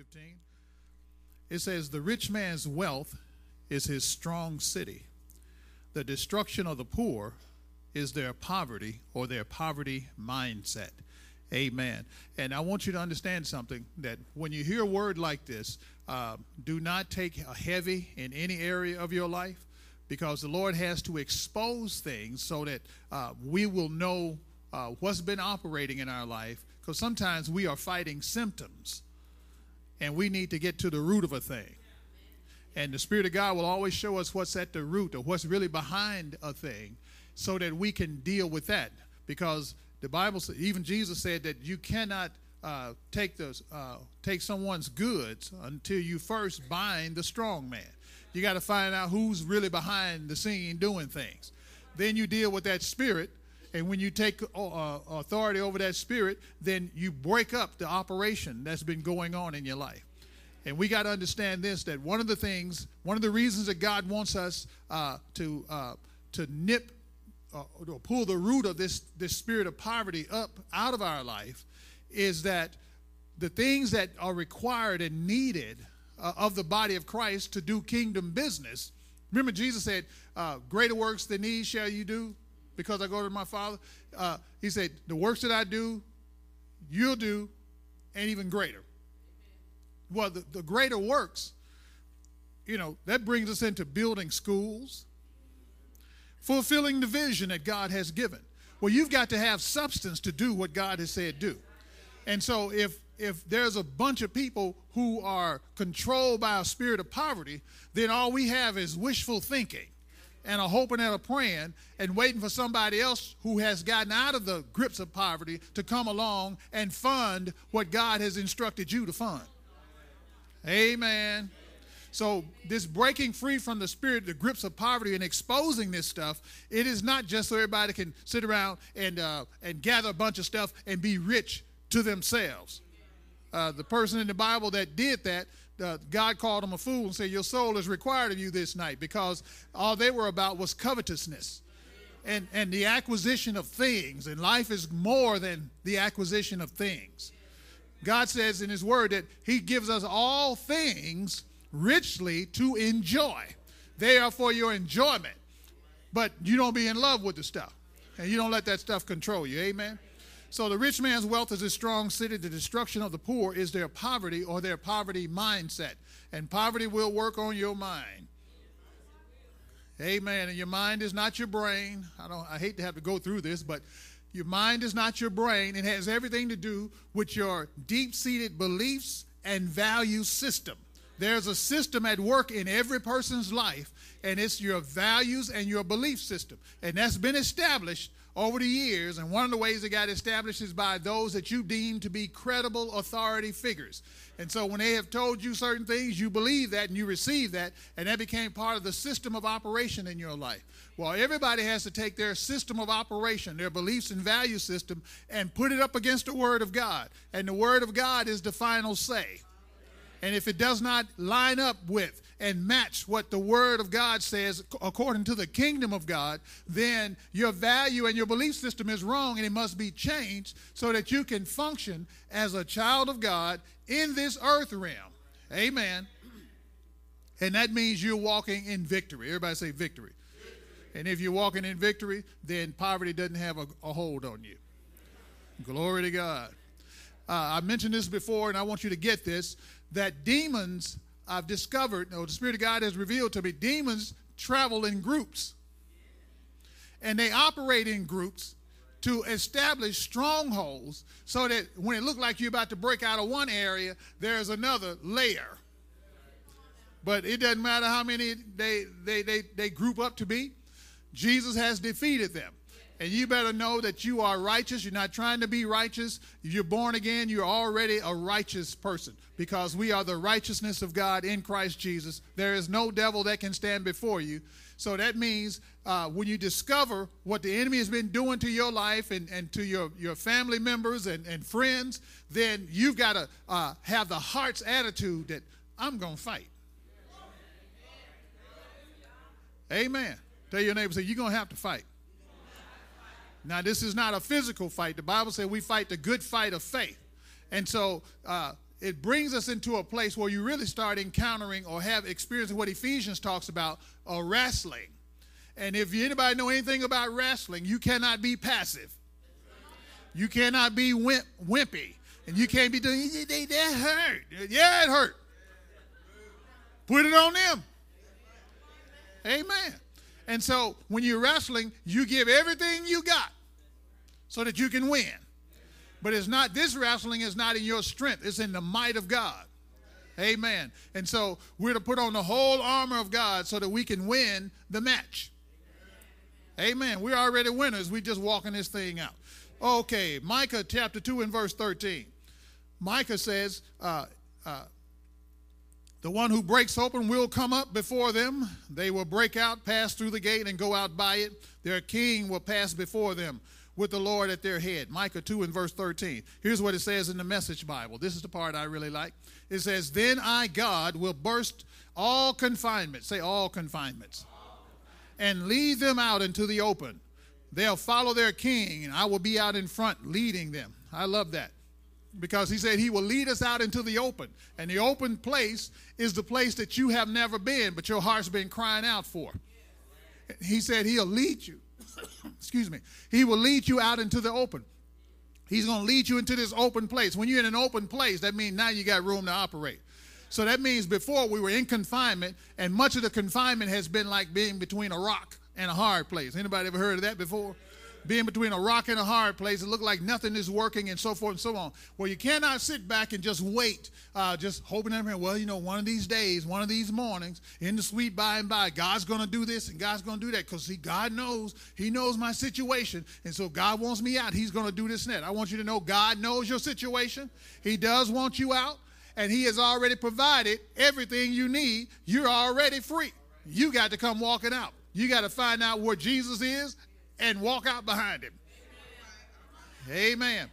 15. It says, The rich man's wealth is his strong city. The destruction of the poor is their poverty or their poverty mindset. Amen. And I want you to understand something that when you hear a word like this, uh, do not take a heavy in any area of your life because the Lord has to expose things so that uh, we will know uh, what's been operating in our life because sometimes we are fighting symptoms and we need to get to the root of a thing. And the Spirit of God will always show us what's at the root or what's really behind a thing so that we can deal with that. Because the Bible, even Jesus said that you cannot uh, take, those, uh, take someone's goods until you first bind the strong man. You got to find out who's really behind the scene doing things. Then you deal with that spirit and when you take uh, authority over that spirit, then you break up the operation that's been going on in your life. And we got to understand this that one of the things, one of the reasons that God wants us uh, to, uh, to nip uh, or pull the root of this, this spirit of poverty up out of our life is that the things that are required and needed uh, of the body of Christ to do kingdom business. Remember, Jesus said, uh, Greater works than these shall you do because I go to my Father. Uh, he said, The works that I do, you'll do, and even greater. Well, the, the greater works, you know, that brings us into building schools, fulfilling the vision that God has given. Well, you've got to have substance to do what God has said do. And so if if there's a bunch of people who are controlled by a spirit of poverty, then all we have is wishful thinking and a hoping and a praying and waiting for somebody else who has gotten out of the grips of poverty to come along and fund what God has instructed you to fund. Amen. So, this breaking free from the spirit, the grips of poverty, and exposing this stuff, it is not just so everybody can sit around and, uh, and gather a bunch of stuff and be rich to themselves. Uh, the person in the Bible that did that uh, God called them a fool and said, Your soul is required of you this night because all they were about was covetousness and, and the acquisition of things. And life is more than the acquisition of things. God says in His Word that He gives us all things richly to enjoy. They are for your enjoyment, but you don't be in love with the stuff. And you don't let that stuff control you. Amen. So the rich man's wealth is a strong city. The destruction of the poor is their poverty or their poverty mindset. And poverty will work on your mind. Amen. And your mind is not your brain. I don't I hate to have to go through this, but your mind is not your brain. It has everything to do with your deep-seated beliefs and value system. There's a system at work in every person's life, and it's your values and your belief system. And that's been established over the years, and one of the ways it got established is by those that you deem to be credible authority figures. And so when they have told you certain things, you believe that and you receive that, and that became part of the system of operation in your life. Well, everybody has to take their system of operation, their beliefs and value system, and put it up against the Word of God. And the Word of God is the final say. And if it does not line up with and match what the Word of God says according to the kingdom of God, then your value and your belief system is wrong and it must be changed so that you can function as a child of God in this earth realm. Amen. And that means you're walking in victory. Everybody say victory. And if you're walking in victory, then poverty doesn't have a, a hold on you. Glory to God. Uh, I mentioned this before, and I want you to get this that demons, I've discovered, or the Spirit of God has revealed to me, demons travel in groups. And they operate in groups to establish strongholds so that when it looks like you're about to break out of one area, there's another layer. But it doesn't matter how many they, they, they, they group up to be. Jesus has defeated them. And you better know that you are righteous. You're not trying to be righteous. You're born again. You're already a righteous person because we are the righteousness of God in Christ Jesus. There is no devil that can stand before you. So that means uh, when you discover what the enemy has been doing to your life and, and to your, your family members and, and friends, then you've got to uh, have the heart's attitude that I'm going to fight. Amen. Tell your neighbor, say, you're going to have to fight. Now, this is not a physical fight. The Bible says we fight the good fight of faith. And so uh, it brings us into a place where you really start encountering or have experiencing what Ephesians talks about, a wrestling. And if anybody know anything about wrestling, you cannot be passive. You cannot be wimp, wimpy. And you can't be doing, that hurt. Yeah, it hurt. Put it on them. Amen. And so when you're wrestling, you give everything you got so that you can win. But it's not, this wrestling is not in your strength, it's in the might of God. Amen. And so we're to put on the whole armor of God so that we can win the match. Amen. We're already winners. We're just walking this thing out. Okay, Micah chapter 2 and verse 13. Micah says, uh, uh, the one who breaks open will come up before them. They will break out, pass through the gate, and go out by it. Their king will pass before them with the Lord at their head. Micah 2 and verse 13. Here's what it says in the Message Bible. This is the part I really like. It says, Then I, God, will burst all confinements. Say, all confinements. And lead them out into the open. They'll follow their king, and I will be out in front leading them. I love that because he said he will lead us out into the open. And the open place is the place that you have never been, but your heart's been crying out for. He said he'll lead you. Excuse me. He will lead you out into the open. He's going to lead you into this open place. When you're in an open place, that means now you got room to operate. So that means before we were in confinement, and much of the confinement has been like being between a rock and a hard place. Anybody ever heard of that before? Being between a rock and a hard place. It looked like nothing is working and so forth and so on. Well, you cannot sit back and just wait, uh, just hoping everything, well, you know, one of these days, one of these mornings, in the sweet by and by, God's going to do this and God's going to do that because, see, God knows. He knows my situation. And so God wants me out. He's going to do this and that. I want you to know God knows your situation. He does want you out. And He has already provided everything you need. You're already free. You got to come walking out. You got to find out where Jesus is and walk out behind him. Amen.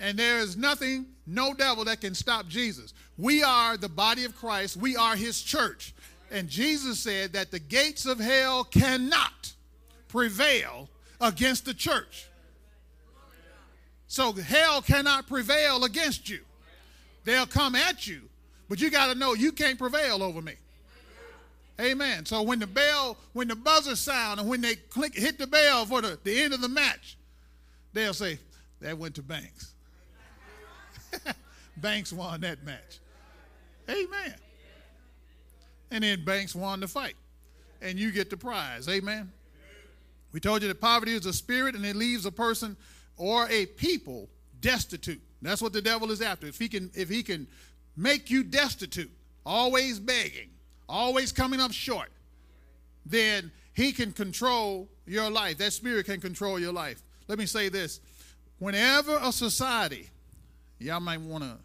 And there is nothing, no devil that can stop Jesus. We are the body of Christ, we are his church. And Jesus said that the gates of hell cannot prevail against the church. So hell cannot prevail against you. They'll come at you, but you got to know you can't prevail over me. Amen. So when the bell, when the buzzer sound and when they click, hit the bell for the, the end of the match, they'll say, that went to Banks. Banks won that match. Amen. And then Banks won the fight. And you get the prize. Amen. We told you that poverty is a spirit and it leaves a person or a people destitute. That's what the devil is after. If he can, if he can make you destitute, always begging, always coming up short, then he can control your life. That spirit can control your life. Let me say this. Whenever a society, y'all might want to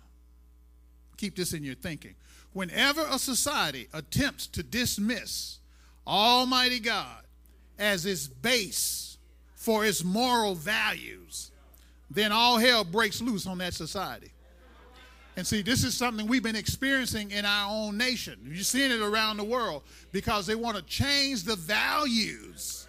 keep this in your thinking. Whenever a society attempts to dismiss Almighty God as its base for its moral values, then all hell breaks loose on that society. And see, this is something we've been experiencing in our own nation. You're seeing it around the world because they want to change the values.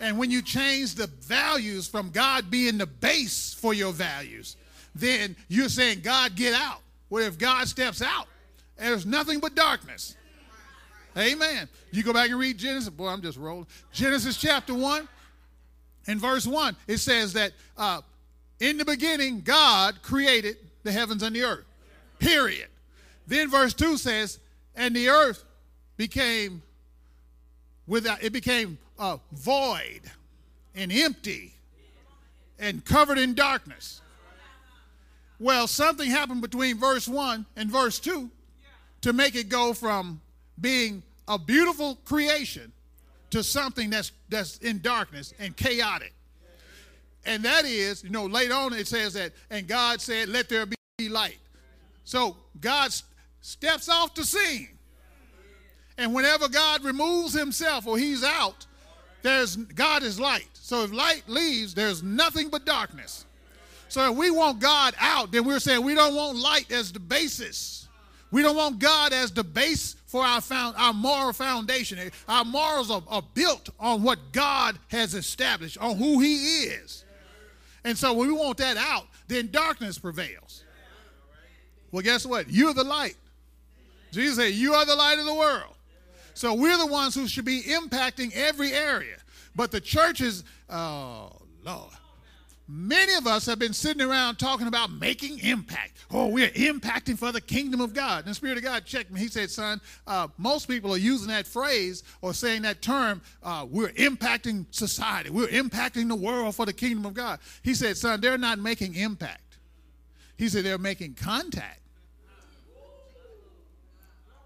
And when you change the values from God being the base for your values, then you're saying, God, get out. Well, if God steps out, there's nothing but darkness. Amen. You go back and read Genesis. Boy, I'm just rolling. Genesis chapter 1 and verse 1. It says that uh, in the beginning, God created the heavens and the earth. Period. Then verse 2 says, and the earth became without it became uh, void and empty and covered in darkness. Well, something happened between verse 1 and verse 2 to make it go from being a beautiful creation to something that's that's in darkness and chaotic. And that is, you know, later on it says that, and God said, Let there be light. So God steps off the scene. And whenever God removes himself or he's out, there's God is light. So if light leaves, there's nothing but darkness. So if we want God out, then we're saying we don't want light as the basis. We don't want God as the base for our found, our moral foundation. Our morals are, are built on what God has established, on who He is. And so when we want that out, then darkness prevails. Well, guess what? You're the light. Jesus said, You are the light of the world. So we're the ones who should be impacting every area. But the churches, oh, Lord. Many of us have been sitting around talking about making impact. Oh, we're impacting for the kingdom of God. And the Spirit of God checked me. He said, Son, uh, most people are using that phrase or saying that term, uh, we're impacting society, we're impacting the world for the kingdom of God. He said, Son, they're not making impact. He said, they're making contact.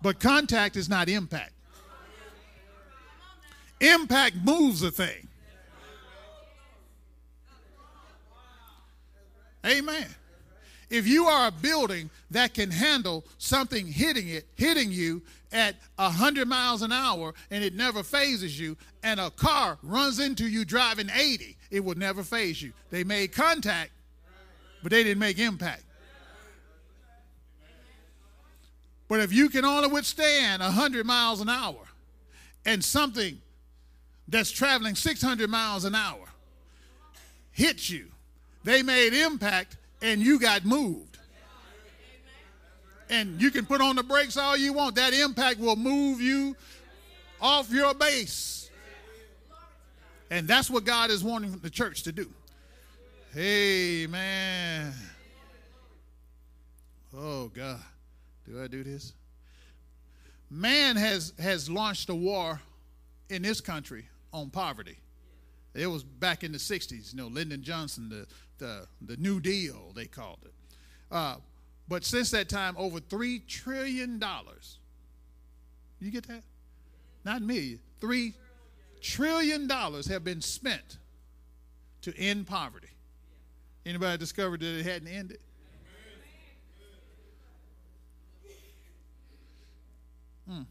But contact is not impact. Impact moves a thing. Amen. If you are a building that can handle something hitting it, hitting you at 100 miles an hour and it never fazes you, and a car runs into you driving 80, it will never faze you. They made contact, but they didn't make impact. But if you can only withstand 100 miles an hour and something that's traveling 600 miles an hour hits you, they made impact and you got moved. And you can put on the brakes all you want. That impact will move you off your base. And that's what God is wanting the church to do. Amen. Oh God. Do I do this? Man has has launched a war in this country on poverty. It was back in the 60s, you know, Lyndon Johnson, the, the, the New Deal, they called it. Uh, but since that time, over $3 trillion. You get that? Not me. $3 trillion have been spent to end poverty. Anybody discovered that it hadn't ended? Hmm.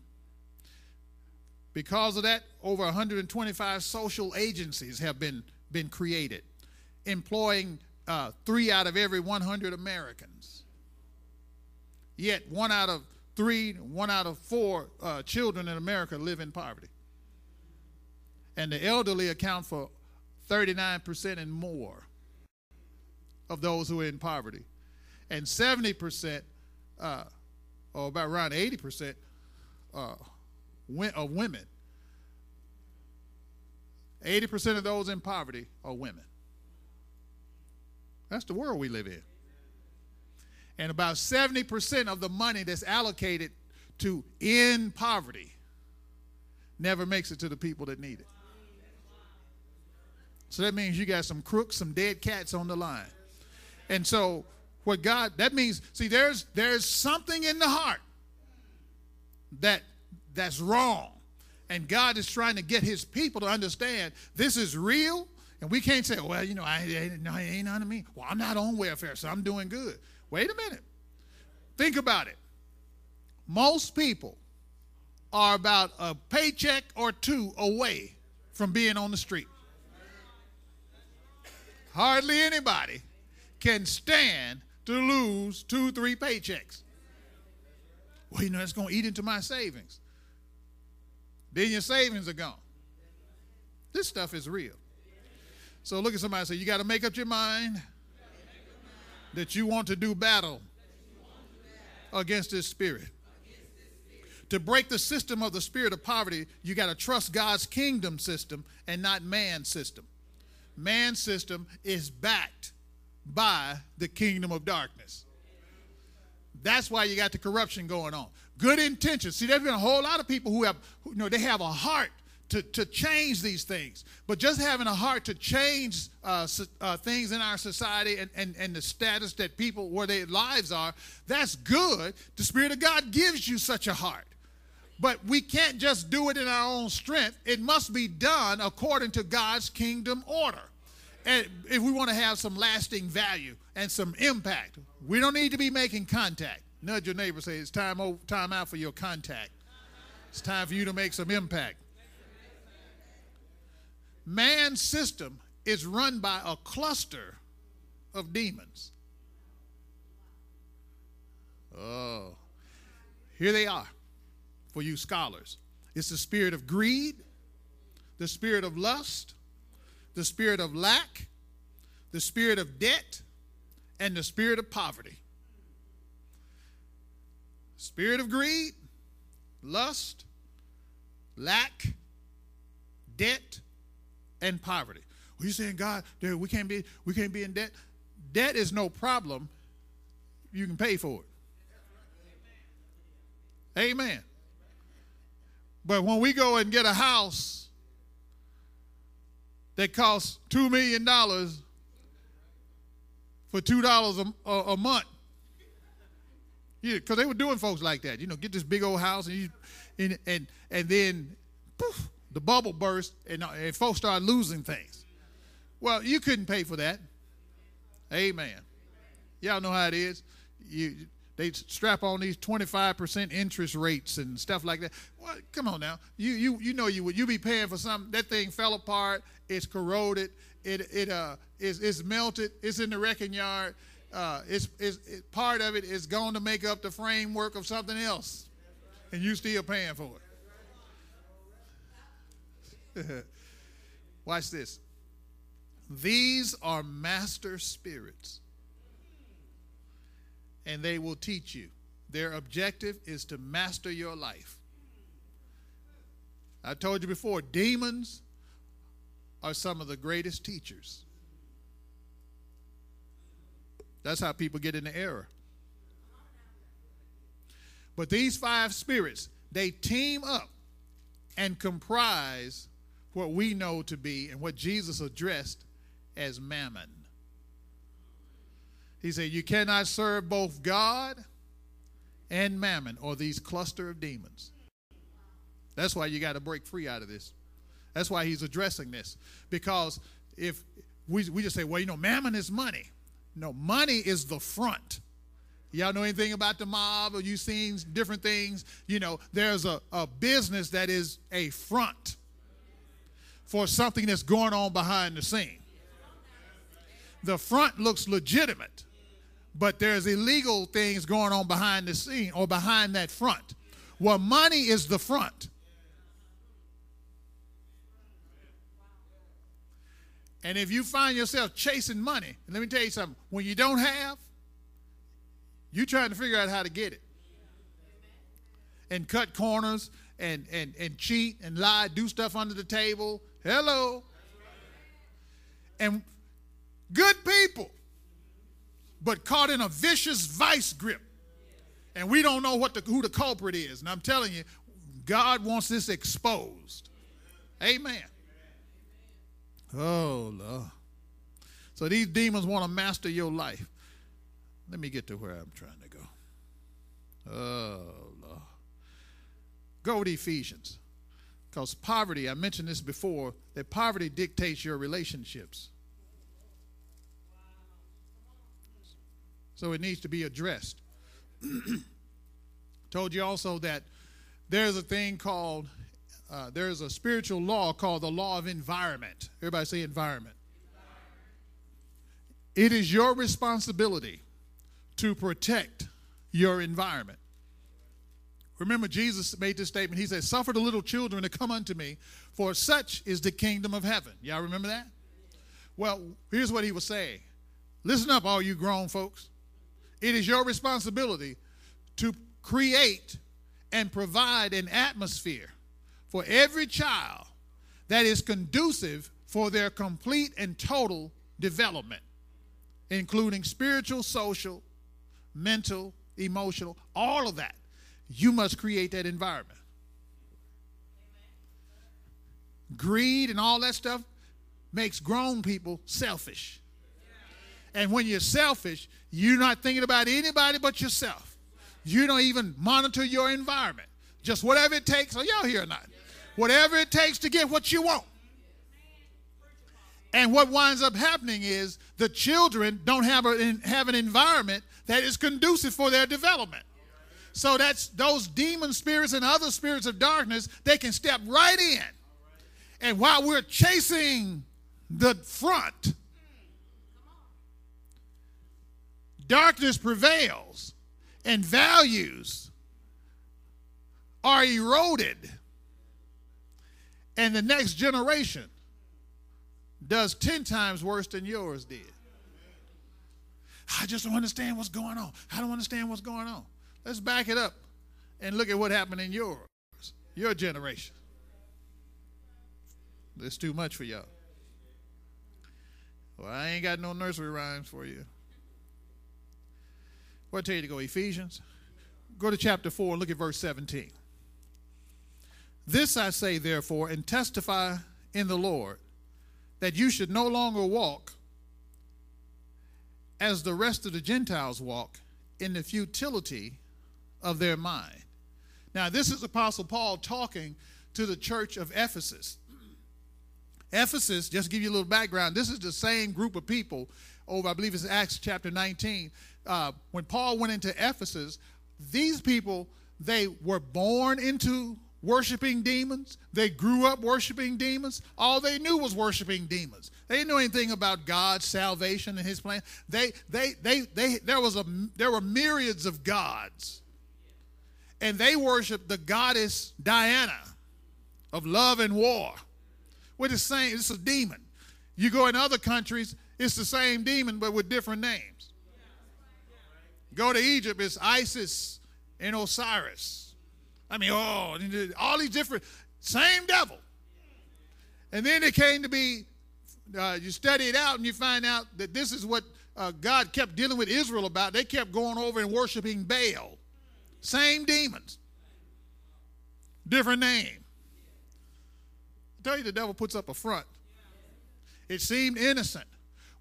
Because of that, over 125 social agencies have been, been created, employing uh, three out of every 100 Americans. Yet, one out of three, one out of four uh, children in America live in poverty. And the elderly account for 39% and more of those who are in poverty. And 70%, uh, or about around 80%, uh, of women. 80% of those in poverty are women. That's the world we live in. And about 70% of the money that's allocated to end poverty never makes it to the people that need it. So that means you got some crooks, some dead cats on the line. And so what God that means, see, there's there's something in the heart that that's wrong. And God is trying to get his people to understand this is real. And we can't say, well, you know, I, I, I ain't on me. Well, I'm not on welfare, so I'm doing good. Wait a minute. Think about it. Most people are about a paycheck or two away from being on the street. Hardly anybody can stand to lose two, three paychecks. Well, you know, it's going to eat into my savings. Then your savings are gone. This stuff is real. So look at somebody say, You got to make up your mind that you want to do battle against this spirit. To break the system of the spirit of poverty, you got to trust God's kingdom system and not man's system. Man's system is backed by the kingdom of darkness. That's why you got the corruption going on. Good intentions. See, there's been a whole lot of people who have, you know, they have a heart to, to change these things. But just having a heart to change uh, uh, things in our society and, and, and the status that people, where their lives are, that's good. The Spirit of God gives you such a heart. But we can't just do it in our own strength. It must be done according to God's kingdom order. If we want to have some lasting value and some impact, we don't need to be making contact. Nudge your neighbor, say, it's time, time out for your contact. It's time for you to make some impact. Man's system is run by a cluster of demons. Oh, here they are for you scholars. It's the spirit of greed, the spirit of lust, the spirit of lack, the spirit of debt, and the spirit of poverty. Spirit of greed, lust, lack, debt, and poverty. Well, you saying God, dude, we can't be we can't be in debt. Debt is no problem. You can pay for it. Amen. But when we go and get a house that costs $2 million for $2 a, a, month, yeah, because they were doing folks like that. You know, get this big old house and you, and and, and then poof, the bubble burst and, uh, and folks start losing things. Well, you couldn't pay for that. Amen. Y'all know how it is. You they strap on these 25% interest rates and stuff like that. Well, come on now. You you you know you would you be paying for something that thing fell apart, it's corroded, it it uh is it's melted, it's in the wrecking yard. Uh, it's, it's it, part of it is going to make up the framework of something else, and you still paying for it. Watch this. These are master spirits and they will teach you. Their objective is to master your life. I told you before, demons are some of the greatest teachers. That's how people get into error. But these five spirits, they team up and comprise what we know to be and what Jesus addressed as mammon. He said, You cannot serve both God and mammon or these cluster of demons. That's why you got to break free out of this. That's why he's addressing this. Because if we, we just say, well, you know, mammon is money. No, money is the front. Y'all know anything about the mob or you seen different things? You know, there's a, a business that is a front for something that's going on behind the scene. The front looks legitimate but there's illegal things going on behind the scene or behind that front. Well, money is the front. And if you find yourself chasing money, let me tell you something, when you don't have, you're trying to figure out how to get it. And cut corners and, and, and cheat and lie, do stuff under the table. Hello. And good people but caught in a vicious vice grip. And we don't know what the, who the culprit is. And I'm telling you, God wants this exposed. Amen. Oh, Lord. So these demons want to master your life. Let me get to where I'm trying to go. Oh, Lord. Go to Ephesians. Because poverty, I mentioned this before, that poverty dictates your relationships. So it needs to be addressed. Told you also that there's a thing called, uh, there's a spiritual law called the law of environment. Everybody say environment. It is your responsibility to protect your environment. Remember, Jesus made this statement. He said, Suffer the little children to come unto me, for such is the kingdom of heaven. Y'all remember that? Well, here's what he was saying. Listen up, all you grown folks. It is your responsibility to create and provide an atmosphere for every child that is conducive for their complete and total development, including spiritual, social, mental, emotional, all of that. You must create that environment. Greed and all that stuff makes grown people selfish. And when you're selfish, you're not thinking about anybody but yourself. You don't even monitor your environment. Just whatever it takes. Are y'all here or not? Whatever it takes to get what you want. And what winds up happening is the children don't have, a, have an environment that is conducive for their development. So that's those demon spirits and other spirits of darkness, they can step right in. And while we're chasing the front, darkness prevails and values are eroded. And the next generation does 10 times worse than yours did. I just don't understand what's going on. I don't understand what's going on. Let's back it up and look at what happened in yours, your generation. It's too much for y'all. Well, I ain't got no nursery rhymes for you. What tell you to go? Ephesians. Go to chapter 4 and look at verse 17. This I say, therefore, and testify in the Lord, that you should no longer walk as the rest of the Gentiles walk in the futility of their mind. Now, this is Apostle Paul talking to the church of Ephesus. Ephesus, just give you a little background, this is the same group of people over, I believe it's Acts chapter 19. Uh, when Paul went into Ephesus, these people, they were born into worshiping demons. They grew up worshiping demons. All they knew was worshiping demons. They didn't know anything about God's salvation and his plan. They, they, they, they, there, was a, there were myriads of gods. And they worshiped the goddess Diana of love and war. Which is saying it's a demon. You go in other countries, it's the same demon, but with different names. Go to Egypt, it's Isis and Osiris. I mean, oh, all these different, same devil. And then it came to be, uh, you study it out and you find out that this is what uh, God kept dealing with Israel about. They kept going over and worshiping Baal. Same demons, different name. I tell you, the devil puts up a front. It seemed innocent.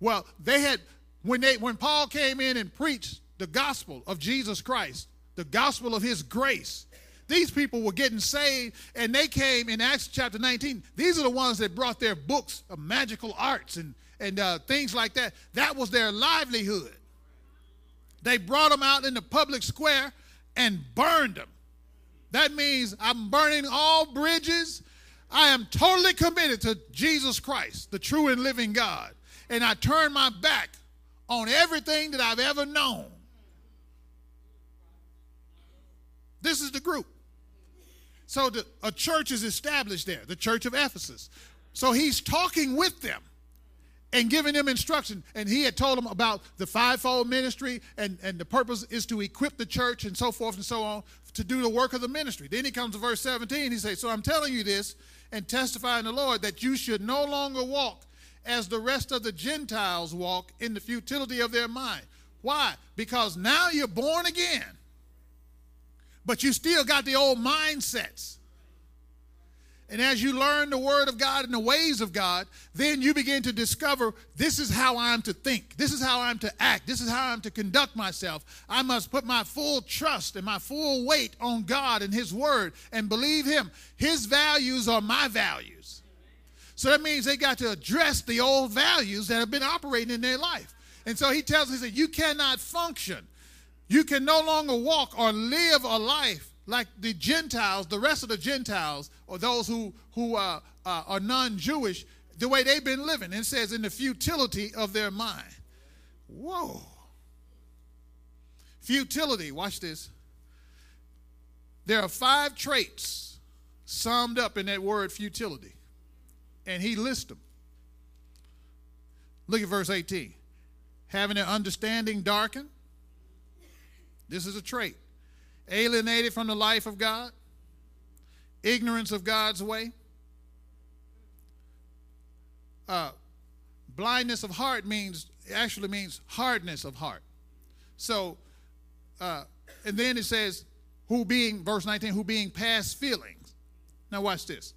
Well, they had when they when Paul came in and preached the gospel of Jesus Christ, the gospel of his grace, these people were getting saved, and they came in Acts chapter 19. These are the ones that brought their books of magical arts and, and uh, things like that. That was their livelihood. They brought them out in the public square and burned them. That means I'm burning all bridges. I am totally committed to Jesus Christ, the true and living God. And I turn my back on everything that I've ever known. This is the group. So the, a church is established there, the church of Ephesus. So he's talking with them and giving them instruction. And he had told them about the fivefold ministry, and, and the purpose is to equip the church and so forth and so on to do the work of the ministry. Then he comes to verse 17. He says, So I'm telling you this and testifying the Lord that you should no longer walk as the rest of the Gentiles walk in the futility of their mind. Why? Because now you're born again but you still got the old mindsets. And as you learn the Word of God and the ways of God, then you begin to discover this is how I'm to think. This is how I'm to act. This is how I'm to conduct myself. I must put my full trust and my full weight on God and His Word and believe Him. His values are my values. So that means they got to address the old values that have been operating in their life. And so He tells us that you cannot function you can no longer walk or live a life like the Gentiles, the rest of the Gentiles, or those who, who uh, uh, are non Jewish, the way they've been living. It says, in the futility of their mind. Whoa. Futility, watch this. There are five traits summed up in that word futility, and he lists them. Look at verse 18. Having their understanding darkened, this is a trait. Alienated from the life of God, ignorance of God's way, uh, blindness of heart means actually means hardness of heart. So, uh, and then it says, who being, verse 19, who being past feelings. Now, watch this.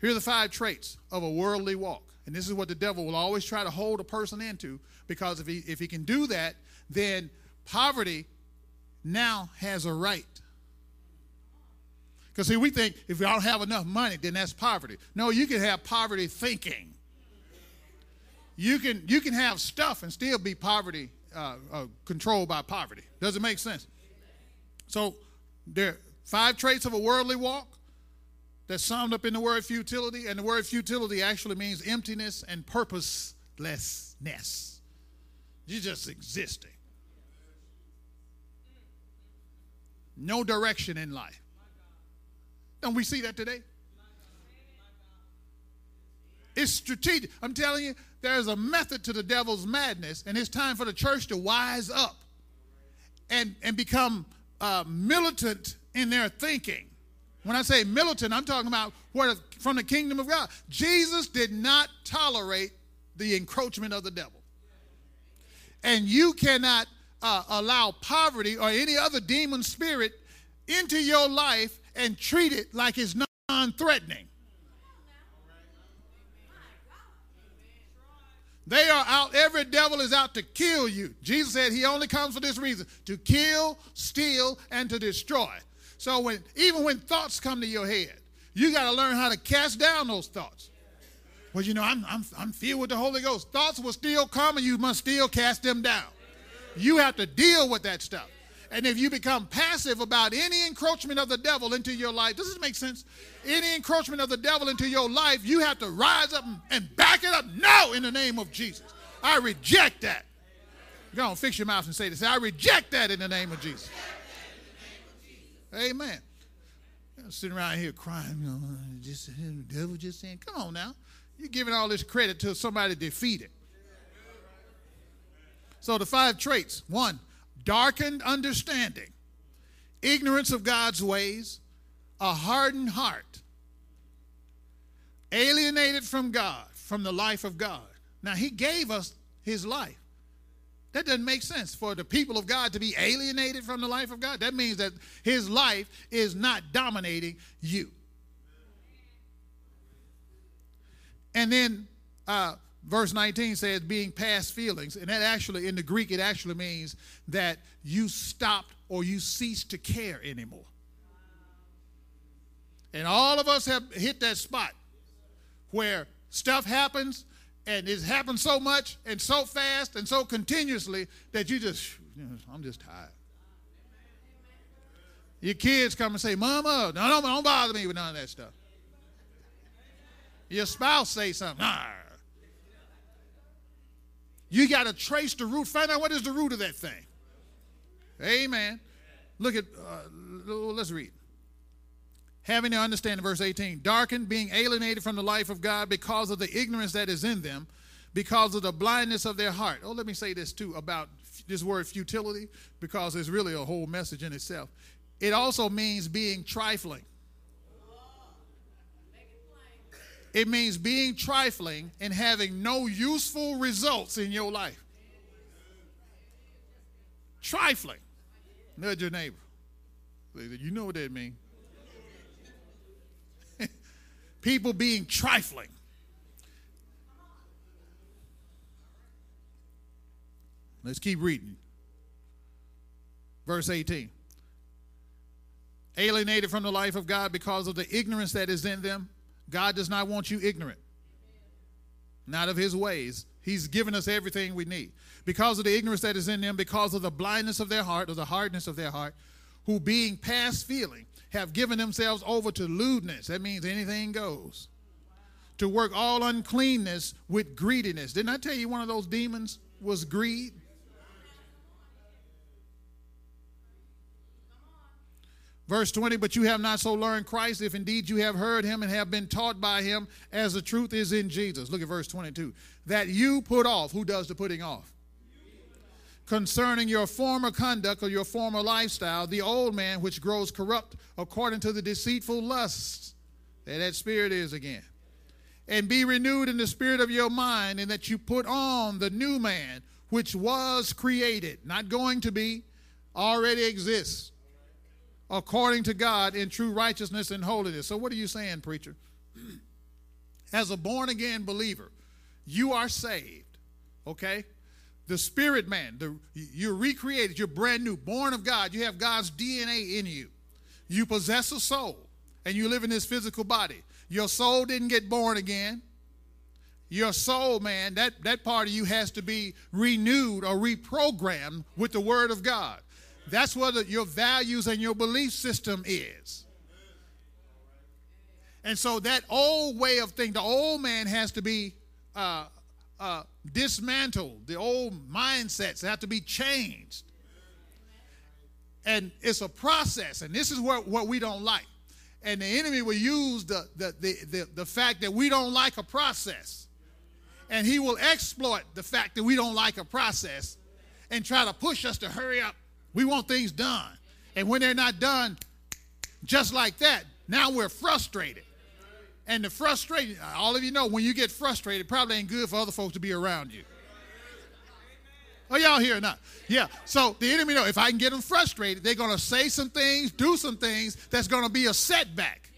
Here are the five traits of a worldly walk. And this is what the devil will always try to hold a person into because if he, if he can do that, then poverty now has a right. Because, see, we think if I don't have enough money, then that's poverty. No, you can have poverty thinking. You can, you can have stuff and still be poverty uh, uh, controlled by poverty. Does it make sense? So, there are five traits of a worldly walk that's summed up in the word futility, and the word futility actually means emptiness and purposelessness. You're just existing. No direction in life. Don't we see that today? It's strategic. I'm telling you, there's a method to the devil's madness, and it's time for the church to wise up and, and become uh, militant in their thinking. When I say militant, I'm talking about what from the kingdom of God. Jesus did not tolerate the encroachment of the devil. And you cannot uh, allow poverty or any other demon spirit into your life and treat it like it's non threatening. They are out, every devil is out to kill you. Jesus said he only comes for this reason to kill, steal, and to destroy. So when even when thoughts come to your head, you got to learn how to cast down those thoughts. Well, you know, I'm, I'm, I'm filled with the Holy Ghost. Thoughts will still come and you must still cast them down. You have to deal with that stuff. And if you become passive about any encroachment of the devil into your life, does this make sense? Any encroachment of the devil into your life, you have to rise up and back it up. No, in the name of Jesus. I reject that. Go on, fix your mouth and say this. I reject that in the name of Jesus. Amen. sitting around here crying, you know, just the devil just saying, come on now. You're giving all this credit to somebody defeated. So the five traits. One, darkened understanding, ignorance of God's ways, a hardened heart, alienated from God, from the life of God. Now, He gave us His life. That doesn't make sense for the people of God to be alienated from the life of God. That means that His life is not dominating you. And then uh, verse 19 says being past feelings and that actually in the greek it actually means that you stopped or you ceased to care anymore and all of us have hit that spot where stuff happens and it's happened so much and so fast and so continuously that you just, I'm just tired your kids come and say mama no, don't, don't bother me with none of that stuff your spouse say something you got to trace the root, find out what is the root of that thing. Amen. Look at, uh, let's read. Having to understand in verse 18, darkened, being alienated from the life of God because of the ignorance that is in them, because of the blindness of their heart. Oh, let me say this too about this word futility, because it's really a whole message in itself. It also means being trifling. It means being trifling and having no useful results in your life. Trifling. Nudge your neighbor. You know what that means. People being trifling. Let's keep reading. Verse 18. Alienated from the life of God because of the ignorance that is in them God does not want you ignorant, not of his ways. He's given us everything we need. Because of the ignorance that is in them, because of the blindness of their heart, or the hardness of their heart, who being past feeling have given themselves over to lewdness. That means anything goes. To work all uncleanness with greediness. Didn't I tell you one of those demons was greed? Verse 20, but you have not so learned Christ, if indeed you have heard him and have been taught by him, as the truth is in Jesus. Look at verse 22. That you put off. Who does the putting off? Concerning your former conduct or your former lifestyle, the old man which grows corrupt according to the deceitful lusts. There that spirit is again. And be renewed in the spirit of your mind, and that you put on the new man which was created, not going to be, already exists according to God in true righteousness and holiness. So, what are you saying, preacher? As a born again believer, you are saved, okay? The spirit man, the, you're recreated, you're brand new, born of God, you have God's DNA in you. You possess a soul. and you live in this physical body. Your soul didn't get born again. Your soul, man, that, that part of you has to be renewed or reprogrammed with the Word of God. That's what your values and your belief system is. And so that old way of thinking, the old man has to be uh, uh, dismantled. The old mindsets have to be changed. And it's a process. And this is what, what we don't like. And the enemy will use the, the, the, the, the fact that we don't like a process. And he will exploit the fact that we don't like a process and try to push us to hurry up. We want things done. And when they're not done, just like that, now we're frustrated. And the frustration, all of you know, when you get frustrated, probably ain't good for other folks to be around you. Are y'all here or not? Yeah. So the enemy know if I can get them frustrated, they're going to say some things, do some things that's going to be a setback.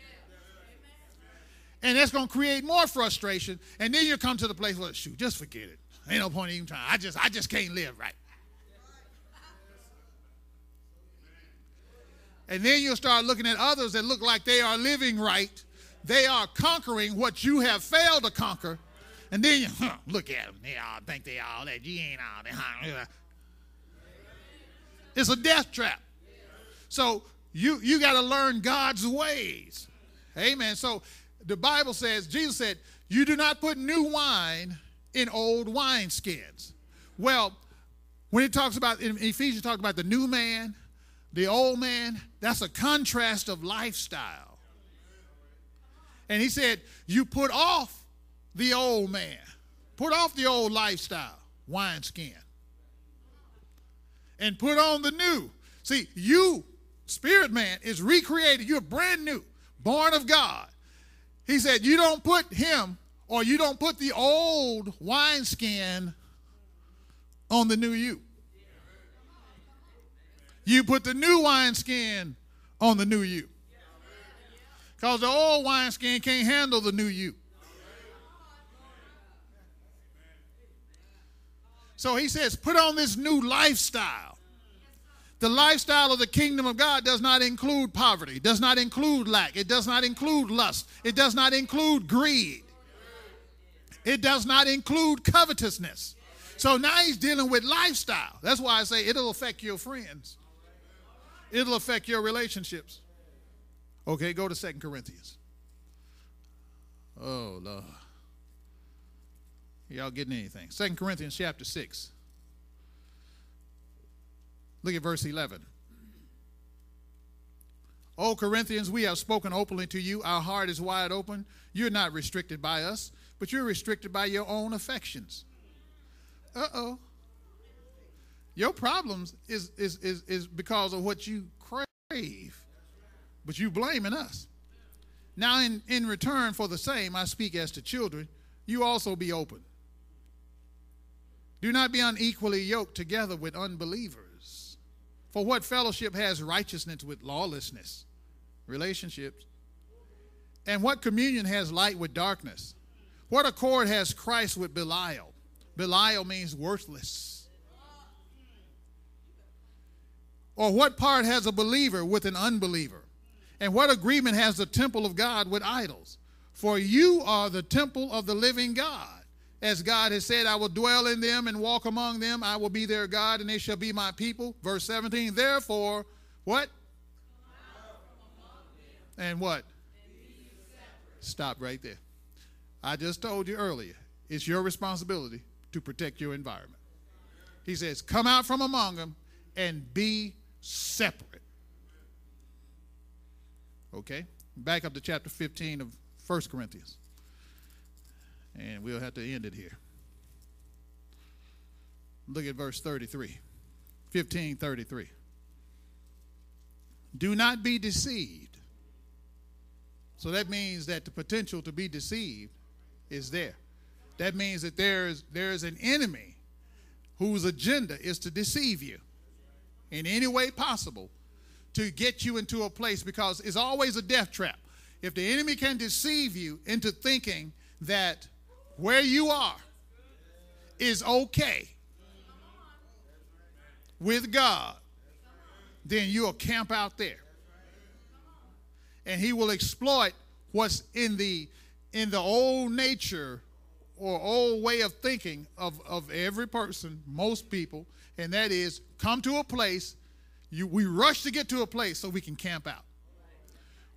And that's going to create more frustration. And then you come to the place where, shoot, just forget it. Ain't no point in even trying. I just, I just can't live right. And then you'll start looking at others that look like they are living right. They are conquering what you have failed to conquer. And then you huh, look at them. They all think they all that. You ain't all that. It's a death trap. So you you got to learn God's ways. Amen. So the Bible says, Jesus said, you do not put new wine in old wineskins. Well, when it talks about in Ephesians talk about the new man, the old man, that's a contrast of lifestyle. And he said, you put off the old man. Put off the old lifestyle, wineskin, and put on the new. See, you, spirit man, is recreated. You're brand new, born of God. He said, You don't put him or you don't put the old wineskin on the new you. You put the new wineskin on the new you. Because the old wineskin can't handle the new you. So he says, put on this new lifestyle. The lifestyle of the kingdom of God does not include poverty, does not include lack, it does not include lust, it does not include greed, it does not include covetousness. So now he's dealing with lifestyle. That's why I say it'll affect your friends, it'll affect your relationships. Okay, go to Second Corinthians. Oh, Lord. Y'all getting anything? Second Corinthians chapter 6. Look at verse 11. O Corinthians, we have spoken openly to you. Our heart is wide open. You're not restricted by us, but you're restricted by your own affections. Uh oh. Your problems is, is, is, is because of what you crave, but you blaming us. Now, in, in return for the same, I speak as to children, you also be open. Do not be unequally yoked together with unbelievers. For what fellowship has righteousness with lawlessness? Relationships. And what communion has light with darkness? What accord has Christ with Belial? Belial means worthless. Or what part has a believer with an unbeliever? And what agreement has the temple of God with idols? For you are the temple of the living God. As God has said, I will dwell in them and walk among them. I will be their God, and they shall be my people. Verse 17, therefore, what? And what? Stop right there. I just told you earlier, it's your responsibility to protect your environment. He says, Come out from among them and be separate. Okay? Back up to chapter 15 of 1 Corinthians. And we'll have to end it here. Look at verse 33. 1533. Do not be deceived. So that means that the potential to be deceived is there. That means that there is there is an enemy whose agenda is to deceive you in any way possible to get you into a place because it's always a death trap. If the enemy can deceive you into thinking that where you are is okay with God, then you'll camp out there. and he will exploit what's in the in the old nature or old way of thinking of, of every person, most people, and that is come to a place, you, we rush to get to a place so we can camp out.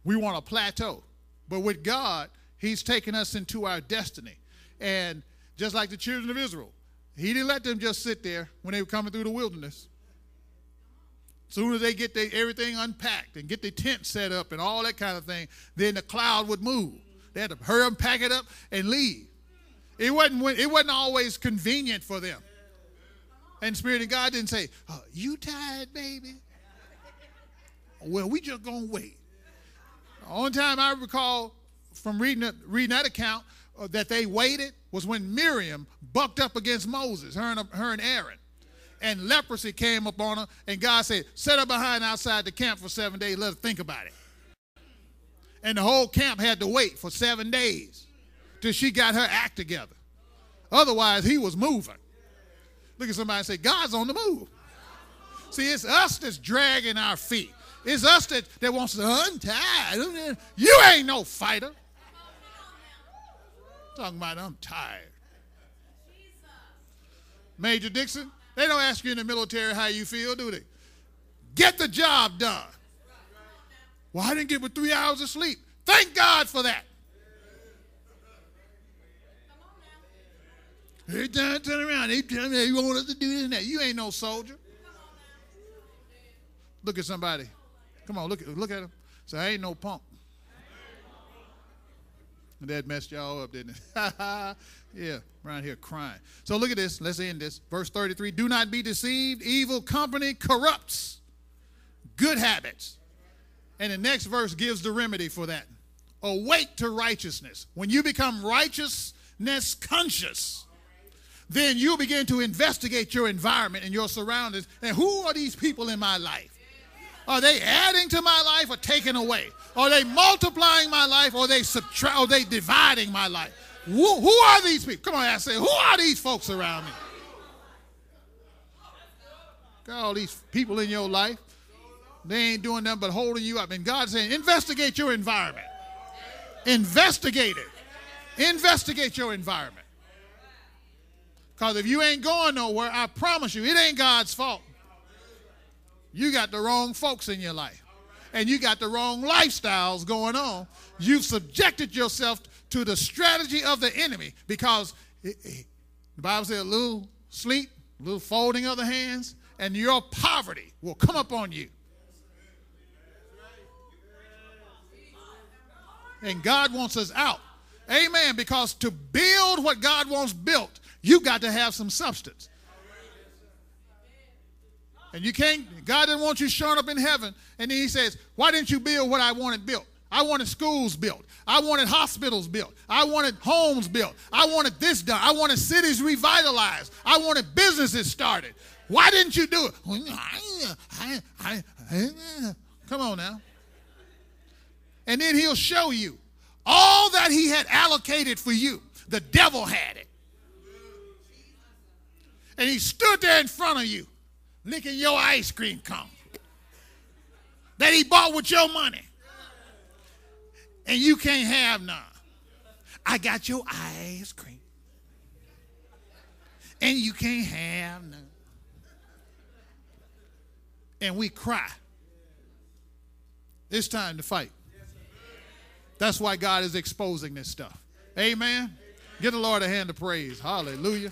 We want a plateau. But with God, He's taken us into our destiny. And just like the children of Israel, He didn't let them just sit there when they were coming through the wilderness. Soon as they get their, everything unpacked and get their tent set up and all that kind of thing, then the cloud would move. They had to hurry up, pack it up, and leave. It wasn't, it wasn't always convenient for them. And Spirit of God didn't say, oh, You tired, baby? Well, we just gonna wait. The only time I recall from reading, reading that account uh, that they waited was when Miriam bucked up against Moses, her and, her and Aaron. And leprosy came upon her, and God said, Set her behind outside the camp for seven days, let her think about it. And the whole camp had to wait for seven days till she got her act together. Otherwise, he was moving. Look at somebody and say, God's on the move. See, it's us that's dragging our feet. It's us that, that wants to untie. You ain't no fighter. Talking about I'm tired. Major Dixon, they don't ask you in the military how you feel, do they? Get the job done. Well, I didn't get but three hours of sleep. Thank God for that. Every time I turn around, they tell me you want us to do this and that. You ain't no soldier. Look at somebody. Come on, look at look at him. Say, I ain't no punk. And that messed y'all up, didn't it? yeah, around here crying. So look at this. Let's end this. Verse 33 Do not be deceived. Evil company corrupts good habits. And the next verse gives the remedy for that. Awake to righteousness. When you become righteousness conscious, then you begin to investigate your environment and your surroundings. And who are these people in my life? Are they adding to my life or taking away? Are they multiplying my life or they subtract or they dividing my life? Who, who are these people? Come on, I say, who are these folks around me? Got all these people in your life. They ain't doing nothing but holding you up. And God's saying, investigate your environment. Investigate it. Investigate your environment. Because if you ain't going nowhere, I promise you, it ain't God's fault. You got the wrong folks in your life. And you got the wrong lifestyles going on. You've subjected yourself to the strategy of the enemy because it, it, the Bible says a little sleep, a little folding of the hands, and your poverty will come upon you. And God wants us out. Amen. Because to build what God wants built, you got to have some substance. And you can't, God didn't want you showing up in heaven. And then he says, Why didn't you build what I wanted built? I wanted schools built. I wanted hospitals built. I wanted homes built. I wanted this done. I wanted cities revitalized. I wanted businesses started. Why didn't you do it? Come on now. And then he'll show you all that he had allocated for you. The devil had it and he stood there in front of you, licking your ice cream cone that he bought with your money, and you can't have none. I got your ice cream, and you can't have none. And we cry. It's time to fight. That's why God is exposing this stuff. Amen. Give the Lord a hand of praise. Hallelujah.